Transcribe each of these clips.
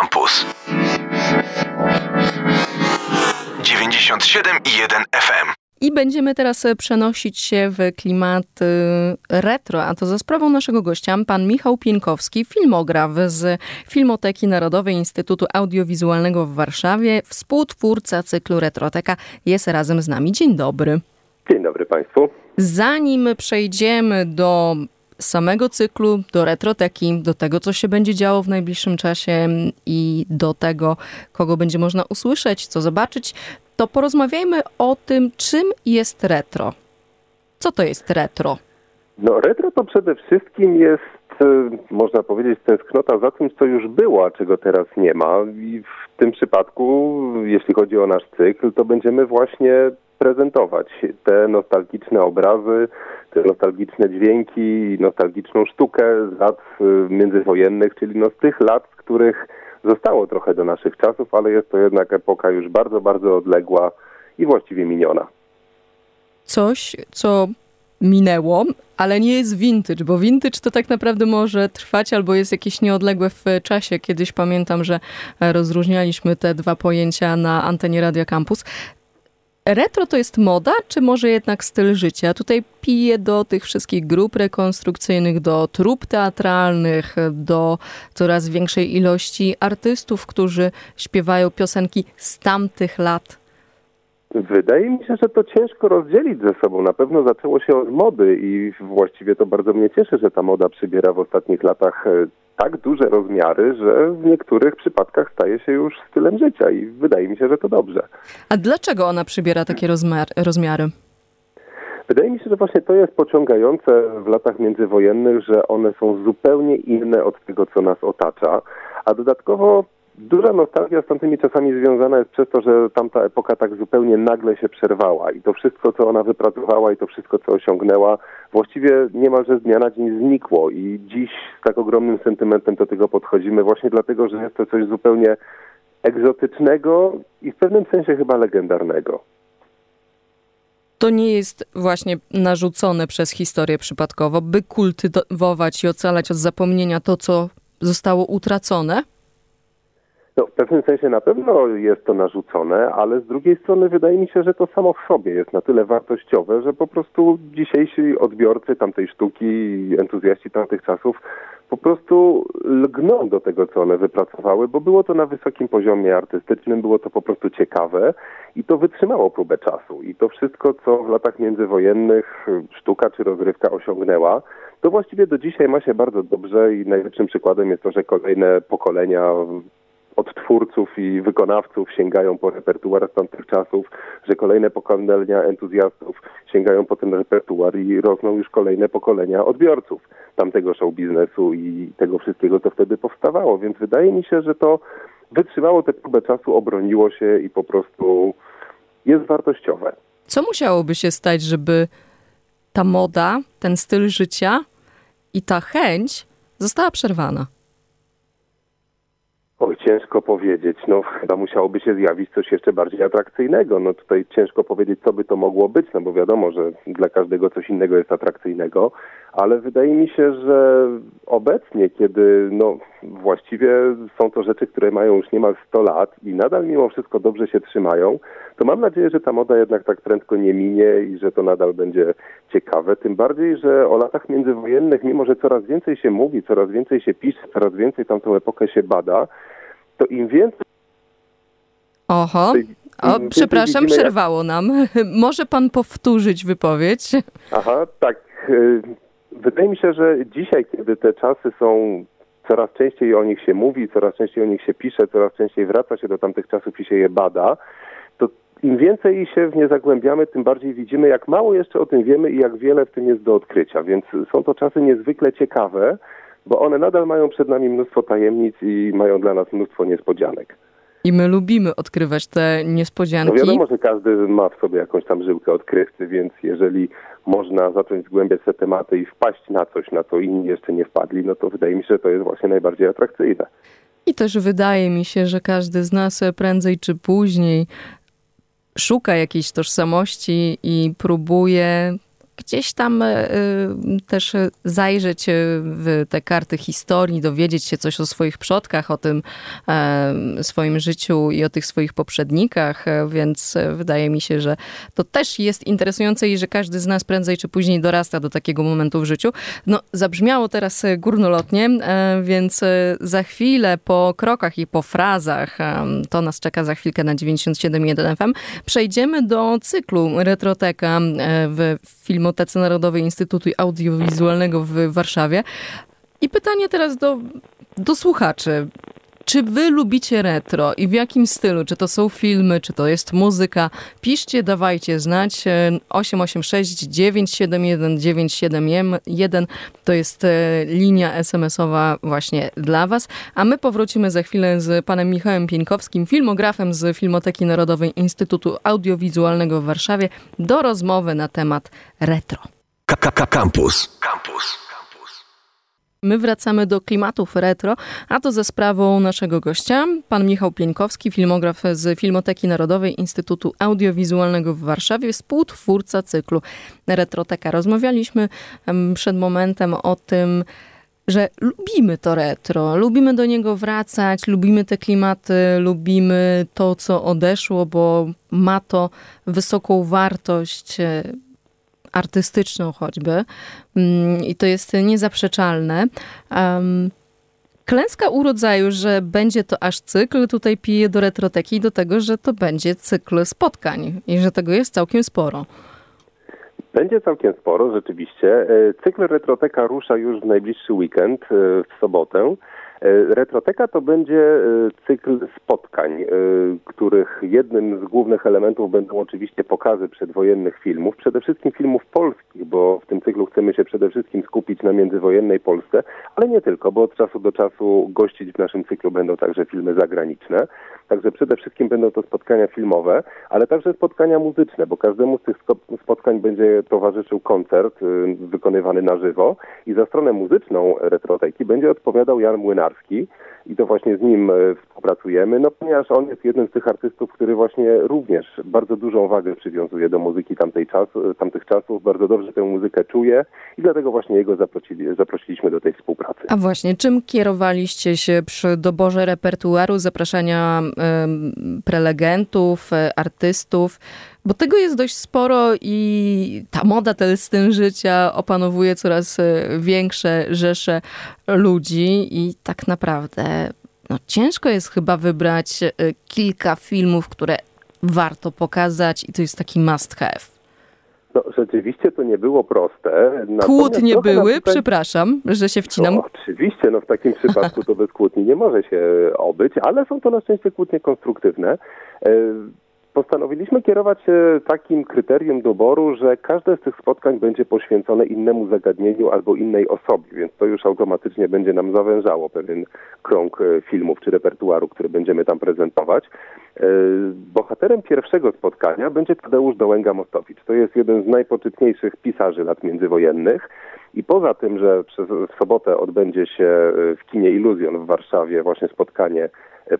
Campus 97,1 FM I będziemy teraz e, przenosić się w klimat e, retro, a to za sprawą naszego gościa, pan Michał Pienkowski, filmograf z Filmoteki Narodowej Instytutu Audiowizualnego w Warszawie, współtwórca cyklu Retroteka, jest razem z nami. Dzień dobry. Dzień dobry Państwu. Zanim przejdziemy do samego cyklu, do retroteki, do tego, co się będzie działo w najbliższym czasie i do tego, kogo będzie można usłyszeć, co zobaczyć, to porozmawiajmy o tym, czym jest retro. Co to jest retro? No retro to przede wszystkim jest, można powiedzieć, tęsknota za tym, co już było, a czego teraz nie ma. I w tym przypadku, jeśli chodzi o nasz cykl, to będziemy właśnie prezentować te nostalgiczne obrazy, te nostalgiczne dźwięki, nostalgiczną sztukę z lat e, międzywojennych, czyli no z tych lat, z których zostało trochę do naszych czasów, ale jest to jednak epoka już bardzo, bardzo odległa i właściwie miniona. Coś, co minęło, ale nie jest vintage, bo vintage to tak naprawdę może trwać albo jest jakieś nieodległe w czasie. Kiedyś pamiętam, że rozróżnialiśmy te dwa pojęcia na antenie Radio Campus. Retro to jest moda, czy może jednak styl życia? Tutaj piję do tych wszystkich grup rekonstrukcyjnych, do trup teatralnych, do coraz większej ilości artystów, którzy śpiewają piosenki z tamtych lat. Wydaje mi się, że to ciężko rozdzielić ze sobą. Na pewno zaczęło się od mody i właściwie to bardzo mnie cieszy, że ta moda przybiera w ostatnich latach e, tak duże rozmiary, że w niektórych przypadkach staje się już stylem życia i wydaje mi się, że to dobrze. A dlaczego ona przybiera takie rozmiar, rozmiary? Wydaje mi się, że właśnie to jest pociągające w latach międzywojennych, że one są zupełnie inne od tego, co nas otacza, a dodatkowo Duża nostalgia z tamtymi czasami związana jest przez to, że tamta epoka tak zupełnie nagle się przerwała i to wszystko, co ona wypracowała i to wszystko, co osiągnęła, właściwie niemalże z dnia na dzień znikło i dziś z tak ogromnym sentymentem do tego podchodzimy właśnie dlatego, że jest to coś zupełnie egzotycznego i w pewnym sensie chyba legendarnego. To nie jest właśnie narzucone przez historię przypadkowo, by kultywować i ocalać od zapomnienia to, co zostało utracone? No, w pewnym sensie na pewno jest to narzucone, ale z drugiej strony wydaje mi się, że to samo w sobie jest na tyle wartościowe, że po prostu dzisiejsi odbiorcy tamtej sztuki, entuzjaści tamtych czasów po prostu lgną do tego, co one wypracowały, bo było to na wysokim poziomie artystycznym, było to po prostu ciekawe i to wytrzymało próbę czasu. I to wszystko, co w latach międzywojennych sztuka czy rozrywka osiągnęła, to właściwie do dzisiaj ma się bardzo dobrze i najlepszym przykładem jest to, że kolejne pokolenia od twórców i wykonawców sięgają po repertuar z tamtych czasów, że kolejne pokolenia entuzjastów sięgają po ten repertuar i rosną już kolejne pokolenia odbiorców tamtego show biznesu i tego wszystkiego, co wtedy powstawało. Więc wydaje mi się, że to wytrzymało tę próbę czasu, obroniło się i po prostu jest wartościowe. Co musiałoby się stać, żeby ta moda, ten styl życia i ta chęć została przerwana? Ciężko powiedzieć. No, chyba musiałoby się zjawić coś jeszcze bardziej atrakcyjnego. No tutaj ciężko powiedzieć, co by to mogło być, no bo wiadomo, że dla każdego coś innego jest atrakcyjnego, ale wydaje mi się, że obecnie, kiedy no właściwie są to rzeczy, które mają już niemal 100 lat i nadal mimo wszystko dobrze się trzymają, to mam nadzieję, że ta moda jednak tak prędko nie minie i że to nadal będzie ciekawe. Tym bardziej, że o latach międzywojennych, mimo że coraz więcej się mówi, coraz więcej się pisze, coraz więcej tamtą epokę się bada, to im więcej. Oho. O, przepraszam, przerwało nam. Może pan powtórzyć wypowiedź? Aha, tak. Y, wydaje mi się, że dzisiaj, kiedy te czasy są coraz częściej o nich się mówi, coraz częściej o nich się pisze, coraz częściej wraca się do tamtych czasów i się je bada, to im więcej się w nie zagłębiamy, tym bardziej widzimy, jak mało jeszcze o tym wiemy i jak wiele w tym jest do odkrycia. Więc są to czasy niezwykle ciekawe, bo one nadal mają przed nami mnóstwo tajemnic i mają dla nas mnóstwo niespodzianek. I my lubimy odkrywać te niespodzianki. No wiadomo, że każdy ma w sobie jakąś tam żyłkę odkrywcy, więc jeżeli można zacząć zgłębiać te tematy i wpaść na coś, na co inni jeszcze nie wpadli, no to wydaje mi się, że to jest właśnie najbardziej atrakcyjne. I też wydaje mi się, że każdy z nas prędzej czy później szuka jakiejś tożsamości i próbuje gdzieś tam też zajrzeć w te karty historii, dowiedzieć się coś o swoich przodkach, o tym swoim życiu i o tych swoich poprzednikach, więc wydaje mi się, że to też jest interesujące i że każdy z nas prędzej czy później dorasta do takiego momentu w życiu. No, zabrzmiało teraz górnolotnie, więc za chwilę po krokach i po frazach, to nas czeka za chwilkę na 97.1 FM, przejdziemy do cyklu Retroteka w Filmotece Narodowej Instytutu Audiowizualnego w Warszawie. I pytanie teraz do, do słuchaczy. Czy wy lubicie retro i w jakim stylu? Czy to są filmy, czy to jest muzyka? Piszcie, dawajcie znać. 886 971 971 to jest e, linia SMS-owa właśnie dla was. A my powrócimy za chwilę z panem Michałem Pieńkowskim, filmografem z Filmoteki Narodowej Instytutu Audiowizualnego w Warszawie do rozmowy na temat retro. Campus. Campus. My wracamy do klimatów retro, a to ze sprawą naszego gościa, pan Michał Pieńkowski, filmograf z Filmoteki Narodowej Instytutu Audiowizualnego w Warszawie, współtwórca cyklu Retroteka. Rozmawialiśmy przed momentem o tym, że lubimy to retro, lubimy do niego wracać, lubimy te klimaty, lubimy to, co odeszło, bo ma to wysoką wartość artystyczną choćby mm, i to jest niezaprzeczalne. Klęska urodzaju, że będzie to aż cykl, tutaj pije do retroteki do tego, że to będzie cykl spotkań i że tego jest całkiem sporo. Będzie całkiem sporo, rzeczywiście. E, cykl Retroteka rusza już w najbliższy weekend, e, w sobotę. E, retroteka to będzie e, cykl spotkań, e, których jednym z głównych elementów będą oczywiście pokazy przedwojennych filmów, przede wszystkim filmów polskich, bo w tym cyklu chcemy się przede wszystkim skupić na międzywojennej Polsce, ale nie tylko, bo od czasu do czasu gościć w naszym cyklu będą także filmy zagraniczne. Także przede wszystkim będą to spotkania filmowe, ale także spotkania muzyczne, bo każdemu z tych spotkań będzie towarzyszył koncert wykonywany na żywo i za stronę muzyczną retroteki będzie odpowiadał Jan I to właśnie z nim e, współpracujemy, no ponieważ on jest jednym z tych artystów, który właśnie również bardzo dużą wagę przywiązuje do muzyki tamtej czas, tamtych czasów, bardzo dobrze tę muzykę czuje i dlatego właśnie jego zaprosili, zaprosiliśmy do tej współpracy. A właśnie, czym kierowaliście się przy doborze repertuaru, zapraszania prelegentów, e, artystów? Bo tego jest dość sporo i ta moda, ten styl życia opanowuje coraz e, większe rzesze ludzi i tak naprawdę no, ciężko jest chyba wybrać e, kilka filmów, które warto pokazać i to jest taki must have. No, rzeczywiście to nie było proste. Kłótnie były, tutaj... przepraszam, że się wcinam. No, oczywiście, no w takim przypadku to bez kłótni nie może się obyć, ale są to na szczęście kłótnie konstruktywne. Postanowiliśmy kierować się takim kryterium doboru, że każde z tych spotkań będzie poświęcone innemu zagadnieniu albo innej osobie, więc to już automatycznie będzie nam zawężało pewien krąg e, filmów czy repertuaru, który będziemy tam prezentować. E, bohaterem pierwszego spotkania będzie Tadeusz Dołęga-Mostowicz. To jest jeden z najpoczytniejszych pisarzy lat międzywojennych. I poza tym, że w sobotę odbędzie się e, w kinie Iluzjon w Warszawie właśnie spotkanie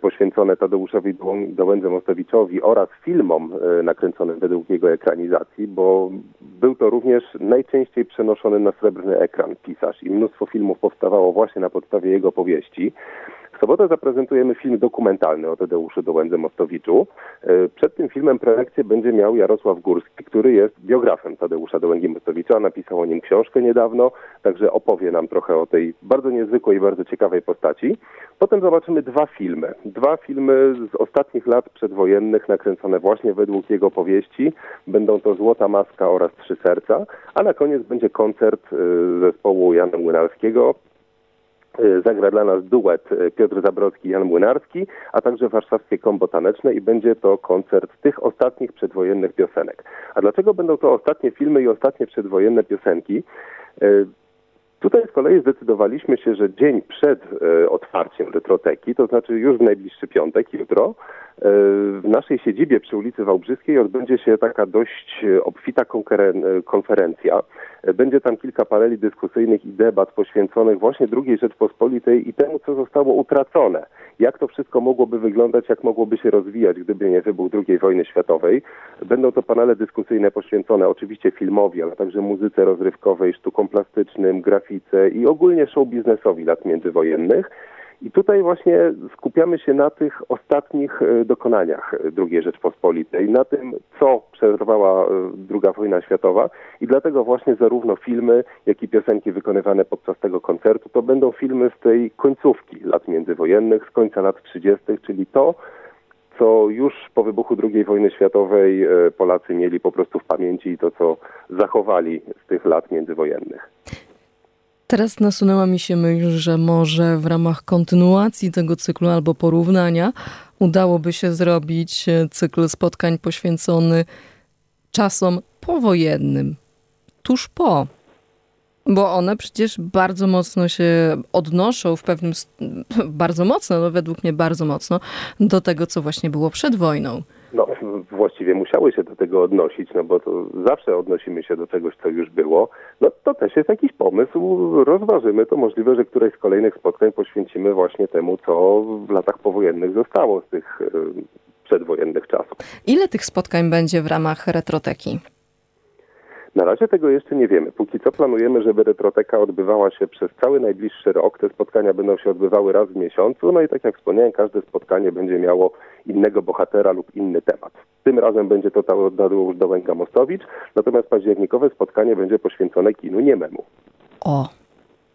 poświęcone Tadeuszowi Dołędze Mostowiczowi oraz filmom e, nakręconym według jego ekranizacji, bo był to również najczęściej przenoszony na srebrny ekran pisarz i mnóstwo filmów powstawało właśnie na podstawie jego powieści. W sobotę zaprezentujemy film dokumentalny o Tadeuszu Dołędze Mostowiczu. E, przed tym filmem prelekcję będzie miał Jarosław Górski, który jest biografem Tadeusza Dołęgi Mostowicza. Napisał o nim książkę niedawno, także opowie nam trochę o tej bardzo niezwykłej i bardzo ciekawej postaci. Potem zobaczymy dwa filmy. Dwa filmy z ostatnich lat przedwojennych, nakręcone właśnie według jego powieści. Będą to Złota Maska oraz Trzy Serca, a na koniec będzie koncert e, zespołu Jana Młynarskiego zagra dla nas duet y, Piotr Zabrocki i Jan Młynarski, a także warszawskie kombo taneczne i będzie to koncert tych ostatnich przedwojennych piosenek. A dlaczego będą to ostatnie filmy i ostatnie przedwojenne piosenki? Y, tutaj z kolei zdecydowaliśmy się, że dzień przed otwarciem retroteki, to znaczy już w najbliższy piątek, jutro, w naszej siedzibie przy ulicy Wałbrzyskiej odbędzie się taka dość obfita konferencja. Będzie tam kilka paneli dyskusyjnych i debat poświęconych właśnie II Rzeczpospolitej i temu, co zostało utracone. Jak to wszystko mogłoby wyglądać, jak mogłoby się rozwijać, gdyby nie wybuch II wojny światowej. Będą to panele dyskusyjne poświęcone oczywiście filmowi, ale także muzyce rozrywkowej, sztukom plastycznym, grafice i ogólnie show biznesowi lat międzywojennych. I tutaj właśnie skupiamy się na tych ostatnich e, dokonaniach II Rzeczpospolitej, na tym, co przerwała e, II wojna światowa i dlatego właśnie zarówno filmy, jak i piosenki wykonywane podczas tego koncertu to będą filmy z tej końcówki lat międzywojennych, z końca lat 30., czyli to, co już po wybuchu II wojny światowej e, Polacy mieli po prostu w pamięci i to, co zachowali z tych lat międzywojennych. Teraz nasunęła mi się myśl, że może w ramach kontynuacji tego cyklu albo porównania udałoby się zrobić e, cykl spotkań poświęcony czasom powojennym, tuż po. Bo one przecież bardzo mocno się odnoszą w pewnym, bardzo mocno, no według mnie bardzo mocno, do tego, co właśnie było przed wojną właściwie musiały się do tego odnosić, no bo to zawsze odnosimy się do czegoś, co już było, no to też jest jakiś pomysł, rozważymy, to możliwe, że któreś z kolejnych spotkań poświęcimy właśnie temu, co w latach powojennych zostało z tych przedwojennych czasów. Ile tych spotkań będzie w ramach retroteki? Na razie tego jeszcze nie wiemy. Póki co planujemy, żeby retroteka odbywała się przez cały najbliższy rok. Te spotkania będą się odbywały raz w miesiącu. No i tak jak wspomniałem, każde spotkanie będzie miało innego bohatera lub inny temat. Tym razem będzie to Tadeusz Dołęga-Mostowicz, natomiast październikowe spotkanie będzie poświęcone kinu niememu. O,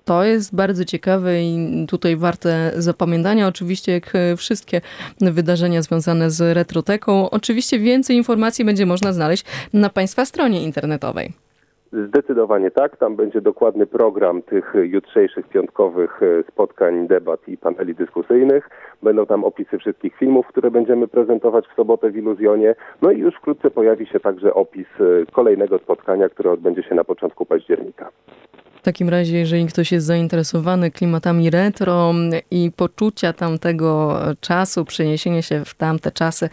to jest bardzo ciekawe i tutaj warte zapamiętania. Oczywiście, jak wszystkie wydarzenia związane z retroteką, oczywiście więcej informacji będzie można znaleźć na Państwa stronie internetowej. Zdecydowanie tak. Tam będzie dokładny program tych jutrzejszych piątkowych e, spotkań, debat i paneli dyskusyjnych. Będą tam opisy wszystkich filmów, które będziemy prezentować w sobotę w Iluzjonie. No i już wkrótce pojawi się także opis e, kolejnego spotkania, które odbędzie się na początku października. W takim razie, jeżeli ktoś jest zainteresowany klimatami retro i poczucia tamtego czasu, przeniesienie się w tamte czasy,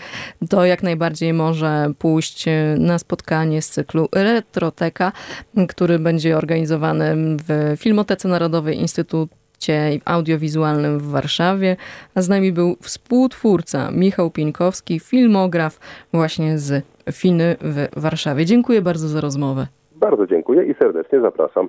to jak najbardziej może pójść na spotkanie z cyklu Retroteka, który będzie organizowany w Filmotece Narodowej Instytutu audiowizualnym w Warszawie, a z nami był współtwórca Michał Pieńkowski, filmograf właśnie z Finy w Warszawie. Dziękuję bardzo za rozmowę. Bardzo dziękuję i serdecznie zapraszam.